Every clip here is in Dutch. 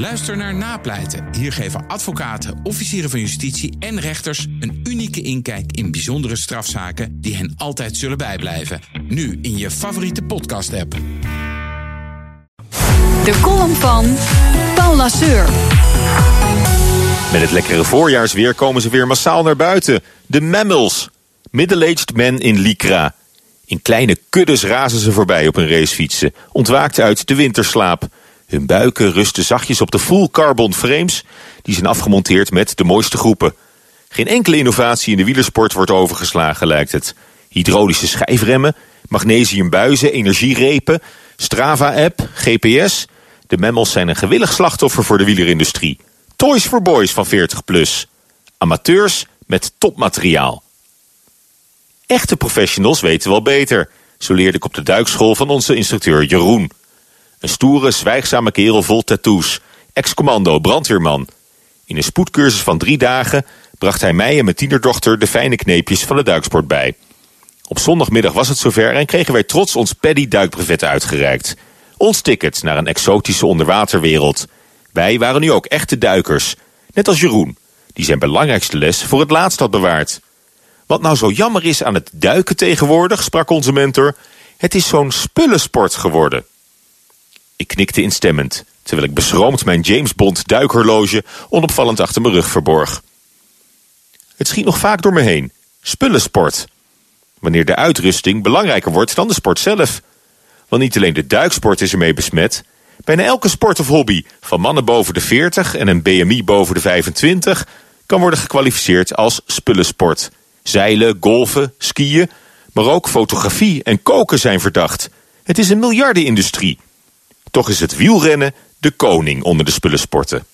Luister naar Napleiten. Hier geven advocaten, officieren van justitie en rechters een unieke inkijk in bijzondere strafzaken die hen altijd zullen bijblijven. Nu in je favoriete podcast-app. De column van Paul Lasseur. Met het lekkere voorjaarsweer komen ze weer massaal naar buiten. De mammals. Middle-aged men in Lycra. In kleine kuddes razen ze voorbij op hun racefietsen, ontwaakt uit de winterslaap. Hun buiken rusten zachtjes op de full carbon frames, die zijn afgemonteerd met de mooiste groepen. Geen enkele innovatie in de wielersport wordt overgeslagen, lijkt het. Hydraulische schijfremmen, magnesiumbuizen, energierepen, Strava-app, GPS. De mammals zijn een gewillig slachtoffer voor de wielerindustrie. Toys for boys van 40 plus. Amateurs met topmateriaal. Echte professionals weten wel beter. Zo leerde ik op de duikschool van onze instructeur Jeroen. Een stoere, zwijgzame kerel vol tattoos. Ex-commando, brandweerman. In een spoedcursus van drie dagen bracht hij mij en mijn tienerdochter de fijne kneepjes van de duiksport bij. Op zondagmiddag was het zover en kregen wij trots ons Paddy duikbrevet uitgereikt. Ons ticket naar een exotische onderwaterwereld. Wij waren nu ook echte duikers. Net als Jeroen, die zijn belangrijkste les voor het laatst had bewaard. Wat nou zo jammer is aan het duiken tegenwoordig, sprak onze mentor, het is zo'n spullensport geworden. Ik knikte instemmend, terwijl ik beschroomd mijn James Bond duikhorloge onopvallend achter mijn rug verborg. Het schiet nog vaak door me heen. Spullensport. Wanneer de uitrusting belangrijker wordt dan de sport zelf. Want niet alleen de duiksport is ermee besmet. Bijna elke sport of hobby, van mannen boven de 40 en een BMI boven de 25, kan worden gekwalificeerd als spullensport. Zeilen, golfen, skiën, maar ook fotografie en koken zijn verdacht. Het is een miljardenindustrie. Toch is het wielrennen de koning onder de spullensporten.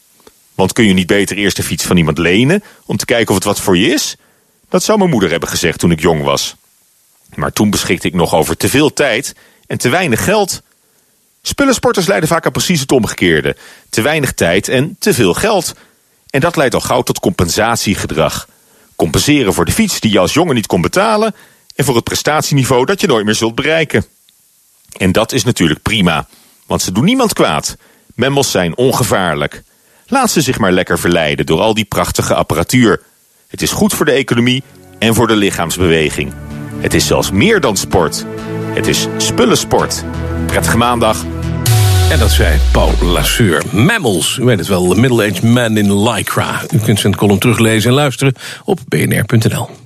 Want kun je niet beter eerst de fiets van iemand lenen om te kijken of het wat voor je is? Dat zou mijn moeder hebben gezegd toen ik jong was. Maar toen beschikte ik nog over te veel tijd en te weinig geld. Spullensporters leiden vaak aan precies het omgekeerde. Te weinig tijd en te veel geld. En dat leidt al gauw tot compensatiegedrag. Compenseren voor de fiets die je als jongen niet kon betalen... en voor het prestatieniveau dat je nooit meer zult bereiken. En dat is natuurlijk prima, want ze doen niemand kwaad. Memmels zijn ongevaarlijk. Laat ze zich maar lekker verleiden door al die prachtige apparatuur. Het is goed voor de economie en voor de lichaamsbeweging. Het is zelfs meer dan sport. Het is spullensport. Prettige maandag. En dat zei Paul Lasseur. Mammals, u weet het wel, Middle-aged Man in Lycra. U kunt zijn column teruglezen en luisteren op bnr.nl.